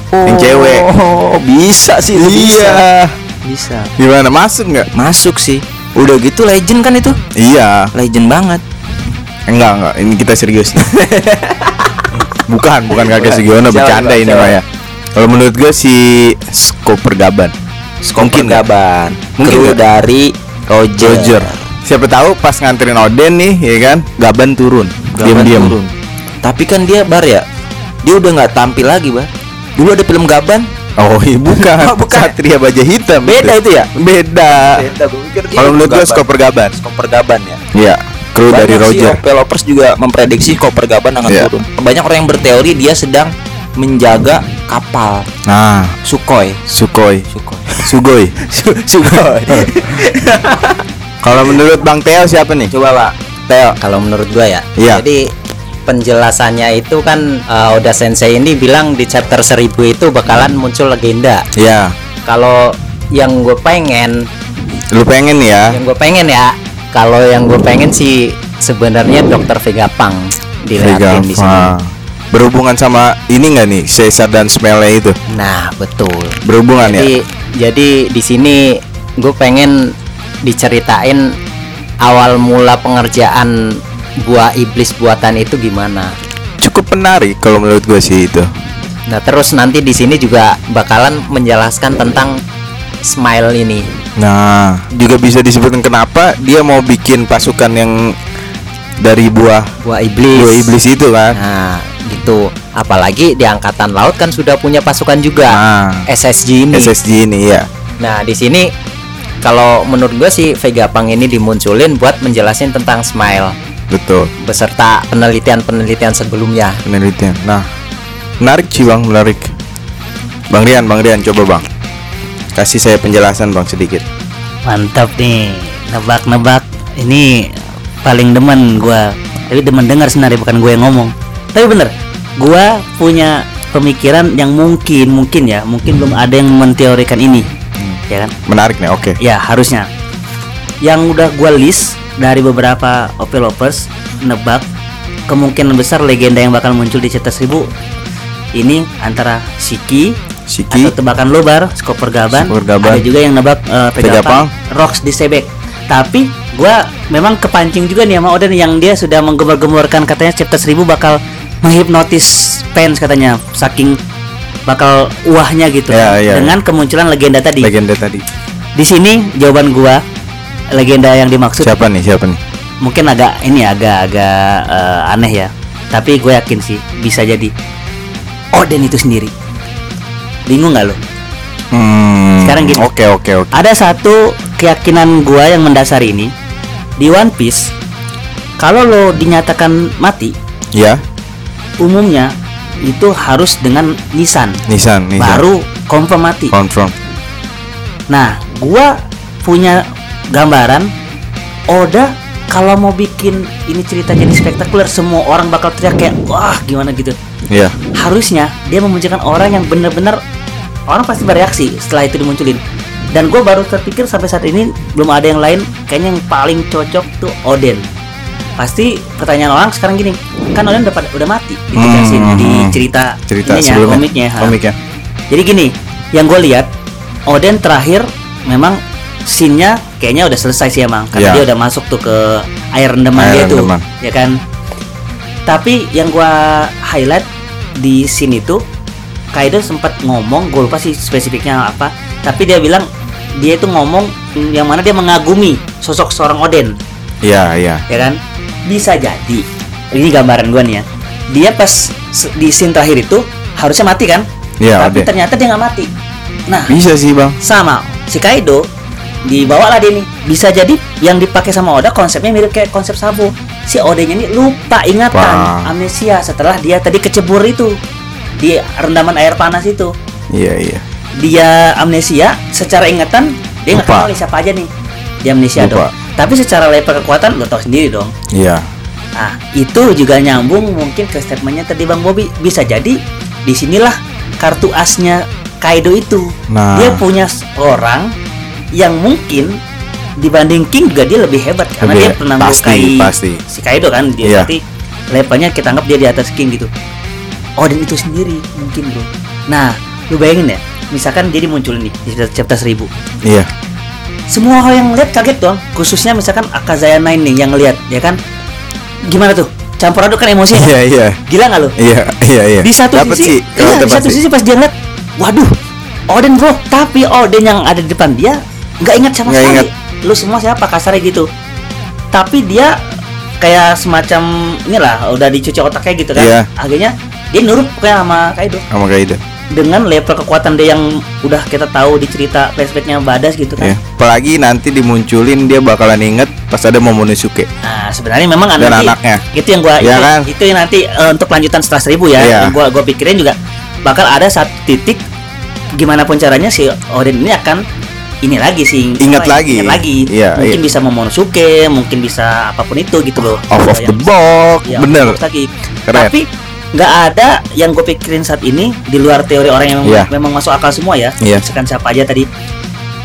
[SPEAKER 2] yang cewek.
[SPEAKER 1] Oh, bisa sih itu bisa. Bisa.
[SPEAKER 2] Gimana masuk nggak?
[SPEAKER 1] Masuk sih. Udah gitu legend kan itu?
[SPEAKER 2] Iya.
[SPEAKER 1] Legend banget.
[SPEAKER 2] Enggak, enggak. Ini kita serius. bukan, bukan kakek Sugiono bercanda ini
[SPEAKER 1] siapa?
[SPEAKER 2] mah ya. Kalau menurut gue si Skoper Gaban.
[SPEAKER 1] Mungkin
[SPEAKER 2] nggak?
[SPEAKER 1] Gaban.
[SPEAKER 2] Mungkin
[SPEAKER 1] Kru dari Roger.
[SPEAKER 2] Roger. Siapa tahu pas nganterin Oden nih, ya kan? Gaban turun.
[SPEAKER 1] Gaban
[SPEAKER 2] Diam-diam.
[SPEAKER 1] turun. Tapi kan dia bar ya. Dia udah nggak tampil lagi, Bar. Dulu ada film Gaban.
[SPEAKER 2] Oh, iya, bukan.
[SPEAKER 1] Oh, bukan.
[SPEAKER 2] Satria Baja Hitam.
[SPEAKER 1] Beda itu ya?
[SPEAKER 2] Beda. Kalau menurut gue Skoper Gaban.
[SPEAKER 1] Skoper Gaban ya.
[SPEAKER 2] Iya. Kru dari
[SPEAKER 1] Banyak sih
[SPEAKER 2] Roger.
[SPEAKER 1] Developers juga memprediksi Koper Gaban akan
[SPEAKER 2] Iya.
[SPEAKER 1] turun. Banyak orang yang berteori dia sedang menjaga kapal
[SPEAKER 2] Nah,
[SPEAKER 1] Sukhoi.
[SPEAKER 2] Sukhoi.
[SPEAKER 1] Sukhoi.
[SPEAKER 2] Sugoi.
[SPEAKER 1] Sukhoi.
[SPEAKER 2] Kalau menurut Bang Teo siapa nih?
[SPEAKER 1] Coba Pak. Teo.
[SPEAKER 3] Kalau menurut gua ya.
[SPEAKER 2] Iya.
[SPEAKER 3] Jadi penjelasannya itu kan eh, Oda Sensei ini bilang di chapter 1000 itu bakalan muncul legenda.
[SPEAKER 2] Ya,
[SPEAKER 3] Kalau yang gue pengen,
[SPEAKER 2] lu pengen ya?
[SPEAKER 3] yang gue pengen ya, kalau yang gue pengen sih sebenarnya Dokter Vegapunk dilihatin di sini.
[SPEAKER 2] Berhubungan sama ini nggak nih Caesar dan Smele itu?
[SPEAKER 3] Nah, betul.
[SPEAKER 2] Berhubungan ya?
[SPEAKER 3] Jadi jadi di sini gue pengen diceritain awal mula pengerjaan buah iblis buatan itu gimana.
[SPEAKER 2] Cukup menarik kalau menurut gue sih itu.
[SPEAKER 3] Nah, terus nanti di sini juga bakalan menjelaskan tentang smile ini.
[SPEAKER 2] Nah, juga bisa disebutkan kenapa dia mau bikin pasukan yang dari buah
[SPEAKER 3] Buah iblis.
[SPEAKER 2] buah iblis itu kan?
[SPEAKER 3] Nah, gitu. Apalagi di angkatan laut kan sudah punya pasukan juga.
[SPEAKER 2] Nah,
[SPEAKER 3] SSG ini.
[SPEAKER 2] SSG ini ya.
[SPEAKER 3] Nah, di sini kalau menurut gue sih Vega Pang ini dimunculin buat menjelasin tentang Smile
[SPEAKER 2] betul
[SPEAKER 3] beserta penelitian-penelitian sebelumnya.
[SPEAKER 2] penelitian nah menarik sih bang menarik bang Rian bang Rian coba bang kasih saya penjelasan bang sedikit
[SPEAKER 4] Mantap nih, nebak-nebak. Ini paling demen gua. Tapi demen dengar sebenarnya bukan gue yang ngomong. Tapi bener, gua punya pemikiran yang mungkin mungkin ya, mungkin belum ada yang menteorikan ini. Ya kan?
[SPEAKER 2] menarik nih oke
[SPEAKER 4] Ya, harusnya. Yang udah gua list dari beberapa Opelovers nebak kemungkinan besar legenda yang bakal muncul di Cetas Seribu ini antara Siki,
[SPEAKER 2] Siki
[SPEAKER 4] atau tebakan lobar, skoper Gaban. Ada juga yang nebak uh,
[SPEAKER 2] Pegapang.
[SPEAKER 4] Pegapang, Rocks di Sebek. Tapi gua memang kepancing juga nih sama Oden yang dia sudah menggembor-gemborkan katanya chapter 1000 bakal menghipnotis fans katanya saking bakal uahnya gitu
[SPEAKER 2] Ya,
[SPEAKER 4] kan,
[SPEAKER 2] ya,
[SPEAKER 4] dengan kemunculan legenda tadi.
[SPEAKER 2] legenda tadi
[SPEAKER 4] Di sini jawaban gua legenda yang dimaksud
[SPEAKER 2] siapa nih siapa nih
[SPEAKER 4] mungkin agak ini agak-agak eh, aneh ya. Tapi gue yakin sih bisa jadi Oden itu sendiri. Bingung nggak lo?
[SPEAKER 2] hmm,
[SPEAKER 4] Sekarang gini.
[SPEAKER 2] oke oke oke
[SPEAKER 4] Ada satu keyakinan gua yang mendasar ini di One Piece. Kalau lo dinyatakan mati,
[SPEAKER 2] ya
[SPEAKER 4] umumnya itu harus dengan nisan,
[SPEAKER 2] Nisan Nisan
[SPEAKER 4] baru confirm mati.
[SPEAKER 2] confirm
[SPEAKER 4] Nah, gua punya gambaran Oda kalau mau bikin ini cerita jadi spektakuler semua orang bakal teriak kayak wah gimana gitu.
[SPEAKER 2] ya
[SPEAKER 4] Harusnya dia memunculkan orang yang benar-benar orang pasti bereaksi setelah itu dimunculin. Dan gue baru terpikir sampai saat ini belum ada yang lain kayaknya yang paling cocok tuh Oden. Pasti pertanyaan orang sekarang gini, kan Oden udah udah mati gitu kan
[SPEAKER 2] Hmm,
[SPEAKER 4] sih
[SPEAKER 2] hmm,
[SPEAKER 4] di
[SPEAKER 2] hmm.
[SPEAKER 4] cerita
[SPEAKER 2] cerita
[SPEAKER 4] ininya,
[SPEAKER 2] sebelumnya
[SPEAKER 4] komiknya.
[SPEAKER 2] komiknya
[SPEAKER 4] Jadi gini, yang gue lihat Oden terakhir memang scene-nya kayaknya udah selesai sih emang karena
[SPEAKER 2] Ya.
[SPEAKER 4] dia udah masuk tuh ke air rendeman
[SPEAKER 2] Air
[SPEAKER 4] dia tuh, ya kan. Tapi yang gua highlight di scene itu Kaido sempat ngomong, gue lupa sih spesifiknya apa, tapi dia bilang dia itu ngomong yang mana dia mengagumi sosok seorang Oden,
[SPEAKER 2] iya iya
[SPEAKER 4] ya kan? Bisa jadi. Ini gambaran gua nih ya. Dia pas di scene terakhir itu harusnya mati kan?
[SPEAKER 2] iya
[SPEAKER 4] tapi
[SPEAKER 2] Oden.
[SPEAKER 4] ternyata dia nggak mati. Nah,
[SPEAKER 2] bisa sih bang
[SPEAKER 4] sama si Kaido dibawa lah dia nih bisa jadi yang dipakai sama Oda konsepnya mirip kayak konsep Sabo si Odanya ini lupa ingatan
[SPEAKER 2] Wah.
[SPEAKER 4] amnesia setelah dia tadi kecebur itu di rendaman air panas itu
[SPEAKER 2] iya iya
[SPEAKER 4] dia amnesia secara ingatan dia nggak kenal siapa aja nih dia amnesia
[SPEAKER 2] Lupa.
[SPEAKER 4] dong tapi secara level kekuatan lo tau sendiri dong
[SPEAKER 2] iya
[SPEAKER 4] Nah, itu juga nyambung mungkin ke statementnya tadi Bang Bobi. Bisa jadi di sinilah kartu asnya Kaido itu.
[SPEAKER 2] Nah.
[SPEAKER 4] Dia punya orang yang mungkin dibanding King juga dia lebih hebat karena
[SPEAKER 2] Lebih
[SPEAKER 4] dia
[SPEAKER 2] he-
[SPEAKER 4] pernah
[SPEAKER 2] pasti,
[SPEAKER 4] melukai
[SPEAKER 2] pasti.
[SPEAKER 4] si Kaido kan. Dia berarti levelnya kita anggap dia di atas King gitu. Odin itu sendiri mungkin bro. Nah, lu bayangin ya, misalkan dia muncul nih di chapter 1000
[SPEAKER 2] iya
[SPEAKER 4] semua orang yang ngeliat kaget dong khususnya misalkan Akazaya Nine nih yang ngeliat ya kan gimana tuh campur aduk kan emosinya
[SPEAKER 2] iya iya
[SPEAKER 4] gila nggak lu
[SPEAKER 2] iya iya iya
[SPEAKER 4] di satu
[SPEAKER 2] Dapet
[SPEAKER 4] sisi
[SPEAKER 2] sih
[SPEAKER 4] iya, di satu
[SPEAKER 2] sih.
[SPEAKER 4] sisi pas dia ngeliat waduh Odin bro tapi Odin yang ada di depan dia nggak ingat sama
[SPEAKER 2] Nggak
[SPEAKER 4] sekali
[SPEAKER 2] ingat.
[SPEAKER 4] lu semua siapa kasarnya gitu tapi dia kayak semacam inilah udah dicuci otaknya gitu kan
[SPEAKER 2] Iya.
[SPEAKER 4] akhirnya dia nurut pokoknya sama Kaido
[SPEAKER 2] sama Kaido
[SPEAKER 4] dengan level kekuatan dia yang udah kita tahu di cerita flashbacknya Badas gitu kan
[SPEAKER 2] ya apalagi nanti dimunculin dia bakalan inget pas ada Momonosuke
[SPEAKER 4] Nah, sebenarnya memang
[SPEAKER 2] dan
[SPEAKER 4] nanti
[SPEAKER 2] anaknya
[SPEAKER 4] itu yang gua
[SPEAKER 2] Iya
[SPEAKER 4] itu,
[SPEAKER 2] kan?
[SPEAKER 4] itu yang nanti eh, untuk lanjutan setelah seribu ya.
[SPEAKER 2] Iya.
[SPEAKER 4] Yang gua gua pikirin juga bakal ada satu titik gimana pun caranya si Odin ini akan ini lagi sih
[SPEAKER 2] Ingat
[SPEAKER 4] apa,
[SPEAKER 2] lagi.
[SPEAKER 4] ingat lagi
[SPEAKER 2] Iya,
[SPEAKER 4] mungkin
[SPEAKER 2] iya.
[SPEAKER 4] bisa Momonosuke mungkin bisa apa pun itu gitu loh
[SPEAKER 2] off of the box
[SPEAKER 4] Iya,
[SPEAKER 2] bener
[SPEAKER 4] box lagi.
[SPEAKER 2] Keren.
[SPEAKER 4] tapi nggak ada yang gue pikirin saat ini di luar teori orang yang
[SPEAKER 2] Iya.
[SPEAKER 4] memang masuk akal semua ya
[SPEAKER 2] Iya.
[SPEAKER 4] misalkan siapa aja tadi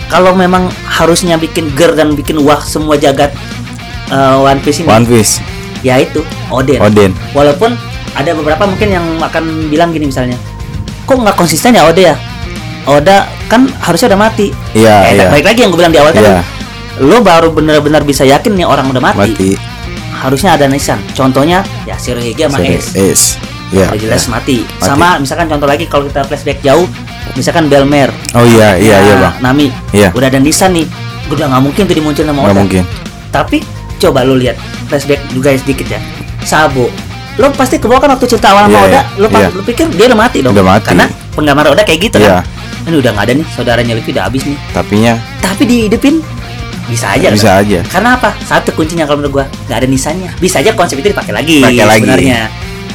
[SPEAKER 4] kalau memang harusnya bikin ger dan bikin wah semua jagat eh, One Piece ini
[SPEAKER 2] One Piece
[SPEAKER 4] ya itu Odin.
[SPEAKER 2] Odin
[SPEAKER 4] Walaupun ada beberapa mungkin yang akan bilang gini misalnya, kok nggak konsisten ya Oda ya? Oda kan harusnya udah mati.
[SPEAKER 2] iya
[SPEAKER 4] Eh,
[SPEAKER 2] iya
[SPEAKER 4] Baik lagi yang gue bilang di awal
[SPEAKER 2] iya
[SPEAKER 4] kan, lo baru benar-benar bisa yakin nih orang udah mati.
[SPEAKER 2] mati
[SPEAKER 4] Harusnya ada nisan. Contohnya ya Shirohige sama Ace.
[SPEAKER 2] Ace iya
[SPEAKER 4] Udah jelas
[SPEAKER 2] iya.
[SPEAKER 4] mati.
[SPEAKER 2] Mati.
[SPEAKER 4] Sama misalkan contoh lagi kalau kita flashback jauh, misalkan Belmer.
[SPEAKER 2] oh iya iya iya
[SPEAKER 4] Nah,
[SPEAKER 2] bang
[SPEAKER 4] Nami.
[SPEAKER 2] Iya.
[SPEAKER 4] Udah ada nisan nih. Udah nggak mungkin tuh dimunculin sama
[SPEAKER 2] nggak
[SPEAKER 4] Oda.
[SPEAKER 2] mungkin
[SPEAKER 4] Tapi coba lu lihat flashback juga sedikit ya. Sabo. Lo pasti kebawa kan waktu cerita awal sama
[SPEAKER 2] Iya,
[SPEAKER 4] Oda,
[SPEAKER 2] iya,
[SPEAKER 4] lo,
[SPEAKER 2] iya.
[SPEAKER 4] lo pikir dia udah mati dong.
[SPEAKER 2] Udah mati.
[SPEAKER 4] Karena penggambar Oda kayak gitu
[SPEAKER 2] iya
[SPEAKER 4] kan. Ini udah nggak ada nih saudaranya Luffy udah habis nih
[SPEAKER 2] Tapinya
[SPEAKER 4] tapi dihidupin bisa aja
[SPEAKER 2] bisa
[SPEAKER 4] kan?
[SPEAKER 2] aja.
[SPEAKER 4] karena apa satu kuncinya kalau menurut gua nggak ada nisannya bisa aja konsep itu dipakai lagi
[SPEAKER 2] Pakai lagi.
[SPEAKER 4] sebenarnya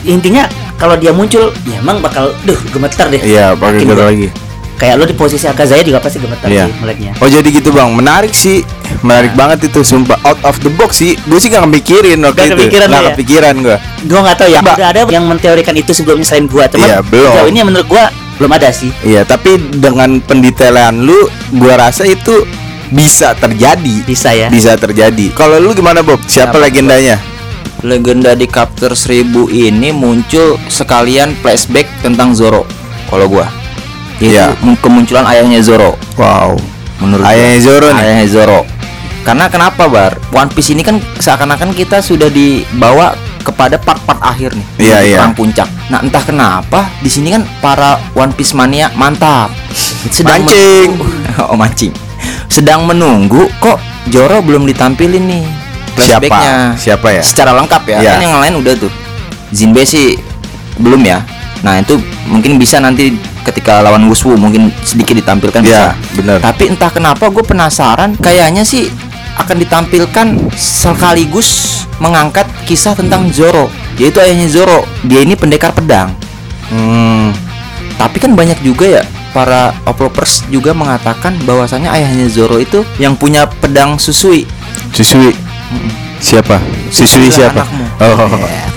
[SPEAKER 4] intinya kalau dia muncul ya emang bakal duh gemeter deh
[SPEAKER 2] Iya, pakai
[SPEAKER 4] gua.
[SPEAKER 2] lagi.
[SPEAKER 4] kayak lo di posisi Akazaya juga pasti gemeter
[SPEAKER 2] Iya.
[SPEAKER 4] sih melihatnya
[SPEAKER 2] Oh jadi gitu bang, menarik sih, menarik banget itu, sumpah out of the box sih. Gue sih gak kepikirin waktu
[SPEAKER 4] Nggak
[SPEAKER 2] itu,
[SPEAKER 4] kepikiran lu ya?
[SPEAKER 2] kepikiran gue.
[SPEAKER 4] gua nggak tahu ya
[SPEAKER 2] Coba.
[SPEAKER 4] udah ada yang menteorikan itu sebelumnya selain gua cuman
[SPEAKER 2] Iya, belum.
[SPEAKER 4] sejauh ini menurut gua belum ada sih
[SPEAKER 2] Iya, tapi dengan pendetailan lu, gua rasa itu bisa terjadi.
[SPEAKER 4] bisa ya
[SPEAKER 2] Bisa terjadi. Kalau lu gimana Bob? Siapa
[SPEAKER 1] Kenapa,
[SPEAKER 2] legendanya?
[SPEAKER 1] legenda di Capture 1000 ini muncul sekalian flashback tentang Zoro kalau gua itu
[SPEAKER 2] Iya.
[SPEAKER 1] mun- kemunculan ayahnya Zoro
[SPEAKER 2] Wow.
[SPEAKER 1] menurut gua.
[SPEAKER 2] Ayahnya Zoro nih.
[SPEAKER 1] ayahnya Zoro karena kenapa bar One Piece ini kan seakan-akan kita sudah dibawa kepada part-part akhir nih
[SPEAKER 2] Iya, iya.
[SPEAKER 1] perang puncak nah entah kenapa di sini kan para One Piece mania mantap sedang
[SPEAKER 2] Mancing.
[SPEAKER 1] oh mancing sedang menunggu kok Zoro belum ditampilin nih
[SPEAKER 2] Siapa? Siapa ya?
[SPEAKER 1] secara lengkap ya.
[SPEAKER 2] Iya.
[SPEAKER 1] Kan yang lain udah tuh. Jinbe sih belum ya. Nah, itu mungkin bisa nanti ketika lawan Wuswu mungkin sedikit ditampilkan bisa.
[SPEAKER 2] Iya, bener.
[SPEAKER 1] Tapi entah kenapa gue penasaran kayaknya sih akan ditampilkan sekaligus mengangkat kisah tentang Zoro, yaitu ayahnya Zoro. Dia ini pendekar pedang.
[SPEAKER 2] Hmm.
[SPEAKER 1] Tapi kan banyak juga ya para oplopers juga mengatakan bahwasanya ayahnya Zoro itu yang punya pedang susui.
[SPEAKER 2] Siswi. Siapa? Siswi
[SPEAKER 1] Susui
[SPEAKER 2] siapa?
[SPEAKER 1] anakmu.
[SPEAKER 2] Oh.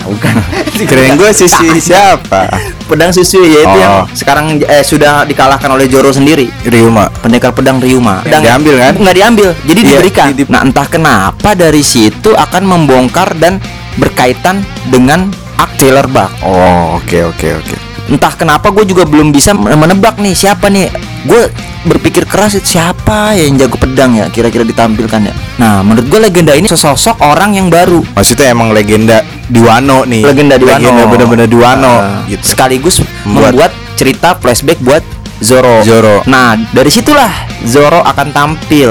[SPEAKER 1] Bukan.
[SPEAKER 2] Keren gue siswi siapa?
[SPEAKER 1] pedang susui yaitu
[SPEAKER 2] Oh.
[SPEAKER 1] yang sekarang eh, sudah dikalahkan oleh Zoro sendiri
[SPEAKER 2] Ryuma.
[SPEAKER 1] pendekar pedang Ryuma
[SPEAKER 2] Nggak diambil kan?
[SPEAKER 1] nggak diambil jadi
[SPEAKER 2] Iya,
[SPEAKER 1] diberikan
[SPEAKER 2] di- di-
[SPEAKER 1] nah entah kenapa dari situ akan membongkar dan berkaitan dengan Arc Sailor Bug
[SPEAKER 2] Oh, oke oke oke.
[SPEAKER 1] entah kenapa gue juga belum bisa menebak nih siapa nih gue berpikir keras siapa ya yang jago pedang ya kira-kira ditampilkan ya nah menurut gue legenda ini sesosok orang yang baru
[SPEAKER 2] Maksudnya emang legenda di Wano nih.
[SPEAKER 1] legenda di Wano
[SPEAKER 2] Legenda bener-bener di Wano
[SPEAKER 1] Ah,
[SPEAKER 2] gitu.
[SPEAKER 1] sekaligus
[SPEAKER 2] Membuat-
[SPEAKER 1] membuat, cerita flashback buat Zoro.
[SPEAKER 2] Zoro.
[SPEAKER 1] Nah, dari situlah Zoro akan tampil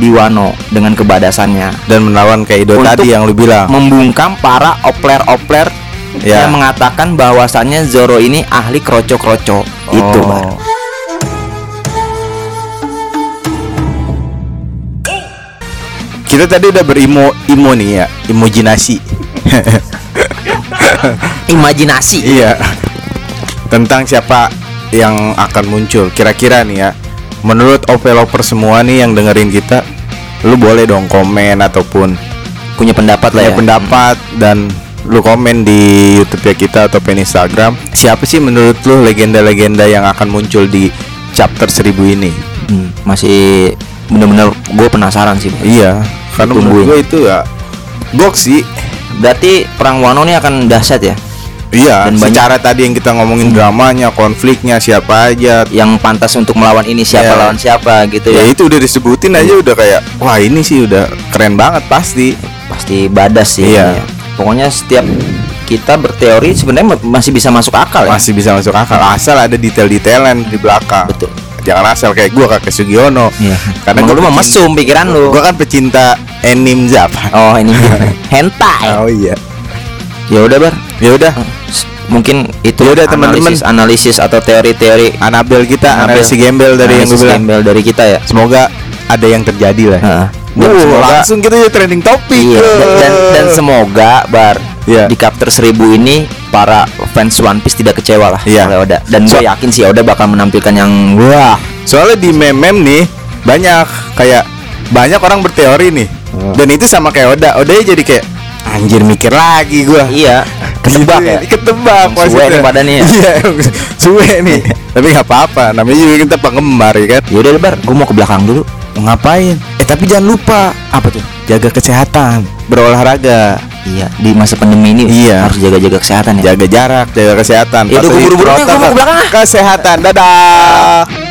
[SPEAKER 1] di Wano dengan kebadasannya
[SPEAKER 2] Dan melawan Kaido
[SPEAKER 1] Untuk
[SPEAKER 2] tadi yang lu bilang.
[SPEAKER 1] membungkam para opler-opler
[SPEAKER 2] Ya.
[SPEAKER 1] yang mengatakan bahwasannya Zoro ini ahli kroco-kroco. Itu,
[SPEAKER 2] Oh.
[SPEAKER 1] Bar.
[SPEAKER 2] Kita tadi udah berimo imo nih ya, imajinasi.
[SPEAKER 1] Imajinasi.
[SPEAKER 2] iya. Tentang siapa yang akan muncul. Kira-kira nih ya. Menurut developer semua nih yang dengerin kita, lu boleh dong komen ataupun
[SPEAKER 1] Punya pendapat lah
[SPEAKER 2] punya
[SPEAKER 1] ya.
[SPEAKER 2] pendapat dan lu komen di YouTube ya kita ataupun Instagram. Siapa sih menurut lu legenda-legenda yang akan muncul di chapter 1000 ini?
[SPEAKER 1] Hmm, masih bener-bener gue penasaran sih.
[SPEAKER 2] Iya, karena menurut gue itu ya box sih.
[SPEAKER 1] Berarti perang Wano ini akan dahsyat ya.
[SPEAKER 2] Iya,
[SPEAKER 1] Dan banyak-
[SPEAKER 2] secara tadi yang kita ngomongin dramanya, konfliknya siapa aja.
[SPEAKER 1] Yang pantas untuk melawan ini siapa
[SPEAKER 2] Ya.
[SPEAKER 1] lawan siapa gitu
[SPEAKER 2] Ya
[SPEAKER 1] ya.
[SPEAKER 2] itu udah disebutin aja udah kayak wah ini sih udah keren banget pasti.
[SPEAKER 1] pasti badas sih
[SPEAKER 2] Iya.
[SPEAKER 1] ya. pokoknya setiap kita berteori sebenarnya ma- masih bisa masuk akal ya
[SPEAKER 2] Masih bisa masuk akal asal ada detail-detailan di belakang.
[SPEAKER 1] betul
[SPEAKER 2] Jangan asal kayak gua kakek Sugiono.
[SPEAKER 1] Iya.
[SPEAKER 2] Karena
[SPEAKER 1] Emang
[SPEAKER 2] gua
[SPEAKER 1] lu mah
[SPEAKER 2] pecinta-
[SPEAKER 1] mesum pikiran lu.
[SPEAKER 2] Gua kan pecinta anime Zap.
[SPEAKER 1] oh ini hentai
[SPEAKER 2] Oh iya.
[SPEAKER 1] Ya udah bar
[SPEAKER 2] Ya udah,
[SPEAKER 1] S- mungkin itu
[SPEAKER 2] Ya udah, teman-teman.
[SPEAKER 1] analisis atau teori-teori
[SPEAKER 2] Anabel kita,
[SPEAKER 1] Anabel.
[SPEAKER 2] analisis gembel dari yang gue
[SPEAKER 1] analisis
[SPEAKER 2] bilang.
[SPEAKER 1] gembel dari kita ya
[SPEAKER 2] Semoga ada yang terjadi lah.
[SPEAKER 1] Dan semoga-
[SPEAKER 2] langsung kita jadi trending topik.
[SPEAKER 1] Iya, dan, dan, dan semoga bar
[SPEAKER 2] Iya.
[SPEAKER 1] di Capture 1000 ini para fans One Piece tidak kecewa lah
[SPEAKER 2] Iya.
[SPEAKER 1] oleh Oda. Dan
[SPEAKER 2] So-
[SPEAKER 1] gue yakin sih Oda bakal menampilkan yang wah
[SPEAKER 2] Soalnya di meme-meme nih banyak kayak banyak orang berteori nih. Dan itu sama kayak Oda. Oda jadi kayak anjir mikir lagi gua.
[SPEAKER 1] iya ketebak
[SPEAKER 2] Gitu
[SPEAKER 1] ya.
[SPEAKER 2] Ketebak
[SPEAKER 1] suwe nih badannya ya.
[SPEAKER 2] Iya, suwe nih. Tapi nggak apa-apa, namanya juga kita penggemar ya kan.
[SPEAKER 1] Yaudah lebar, gue mau ke belakang dulu.
[SPEAKER 2] Mau ngapain? Eh tapi jangan lupa
[SPEAKER 1] Apa tuh?
[SPEAKER 2] jaga kesehatan, berolahraga,
[SPEAKER 1] Iya, di masa pandemi ini
[SPEAKER 2] Iya.
[SPEAKER 1] harus jaga-jaga kesehatan ya.
[SPEAKER 2] jaga jarak, jaga kesehatan.
[SPEAKER 1] Ya udah,
[SPEAKER 2] Patuhi
[SPEAKER 1] gua buru-buru gua mau ke belakang ah.
[SPEAKER 2] Kesehatan, dadah.